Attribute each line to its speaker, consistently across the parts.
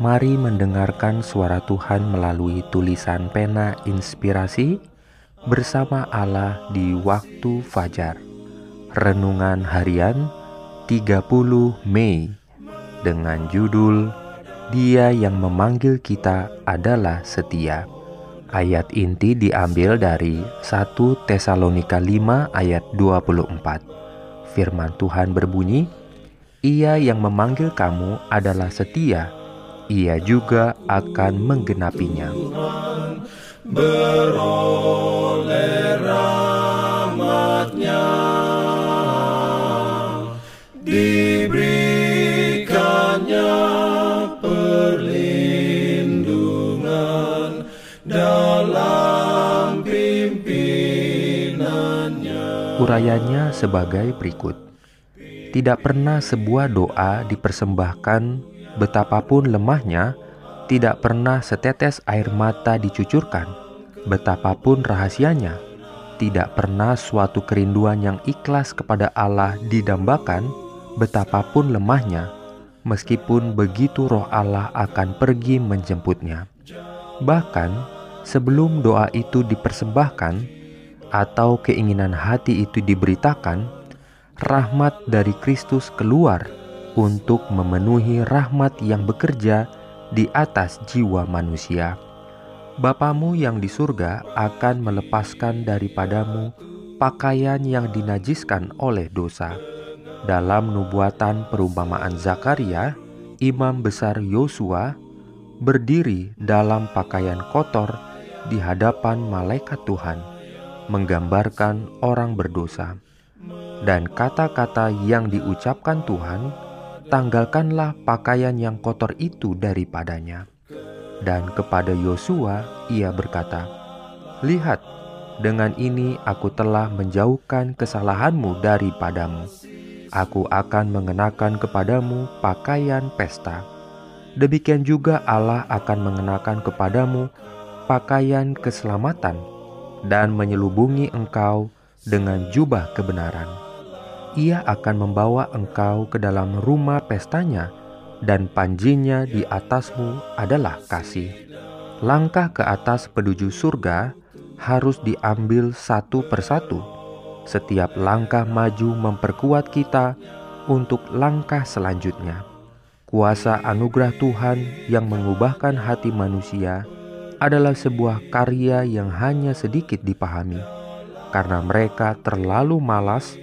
Speaker 1: Mari mendengarkan suara Tuhan melalui tulisan pena inspirasi bersama Allah di waktu fajar. Renungan harian 30 Mei dengan judul Dia yang memanggil kita adalah setia. Ayat inti diambil dari 1 Tesalonika 5 ayat 24. Firman Tuhan berbunyi, Ia yang memanggil kamu adalah setia ia juga akan menggenapinya. Urayanya sebagai berikut. Tidak pernah sebuah doa dipersembahkan Betapapun lemahnya, tidak pernah setetes air mata dicucurkan. Betapapun rahasianya, tidak pernah suatu kerinduan yang ikhlas kepada Allah didambakan, betapapun lemahnya, meskipun begitu roh Allah akan pergi menjemputnya. Bahkan, sebelum doa itu dipersembahkan, atau keinginan hati itu diberitakan, rahmat dari Kristus keluar untuk memenuhi rahmat yang bekerja di atas jiwa manusia. Bapamu yang di surga akan melepaskan daripadamu pakaian yang dinajiskan oleh dosa. Dalam nubuatan perumpamaan Zakaria, imam besar Yosua berdiri dalam pakaian kotor di hadapan malaikat Tuhan, menggambarkan orang berdosa. Dan kata-kata yang diucapkan Tuhan tanggalkanlah pakaian yang kotor itu daripadanya. Dan kepada Yosua ia berkata, Lihat, dengan ini aku telah menjauhkan kesalahanmu daripadamu. Aku akan mengenakan kepadamu pakaian pesta. Demikian juga Allah akan mengenakan kepadamu pakaian keselamatan dan menyelubungi engkau dengan jubah kebenaran ia akan membawa engkau ke dalam rumah pestanya, dan panjinya di atasmu adalah kasih. Langkah ke atas penuju surga harus diambil satu persatu. Setiap langkah maju memperkuat kita untuk langkah selanjutnya. Kuasa anugerah Tuhan yang mengubahkan hati manusia adalah sebuah karya yang hanya sedikit dipahami, karena mereka terlalu malas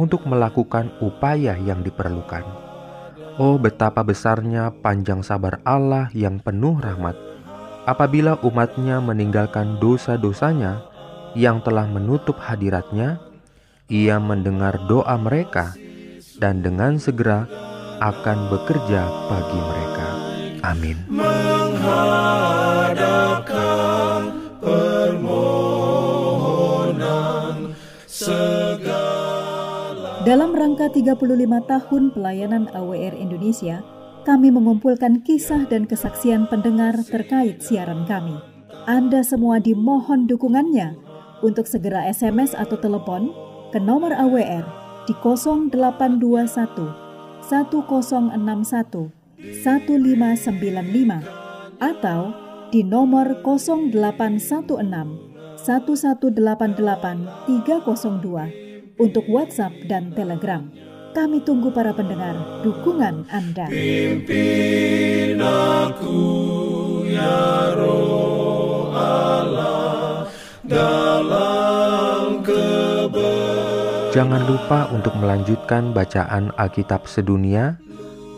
Speaker 1: untuk melakukan upaya yang diperlukan. Oh, betapa besarnya panjang sabar Allah yang penuh rahmat apabila umatnya meninggalkan dosa-dosanya yang telah menutup hadiratnya, ia mendengar doa mereka dan dengan segera akan bekerja bagi mereka. Amin.
Speaker 2: Menghadapkan
Speaker 3: dalam rangka 35 tahun pelayanan AWR Indonesia, kami mengumpulkan kisah dan kesaksian pendengar terkait siaran kami. Anda semua dimohon dukungannya untuk segera SMS atau telepon ke nomor AWR di 0821 1061 1595 atau di nomor 0816 1188 302 untuk WhatsApp dan Telegram. Kami tunggu para pendengar dukungan Anda.
Speaker 2: Pimpin aku ya roh Allah dalam
Speaker 1: Jangan lupa untuk melanjutkan bacaan Alkitab sedunia.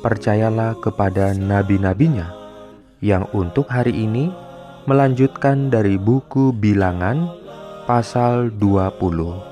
Speaker 1: Percayalah kepada nabi-nabinya yang untuk hari ini melanjutkan dari buku Bilangan pasal 20.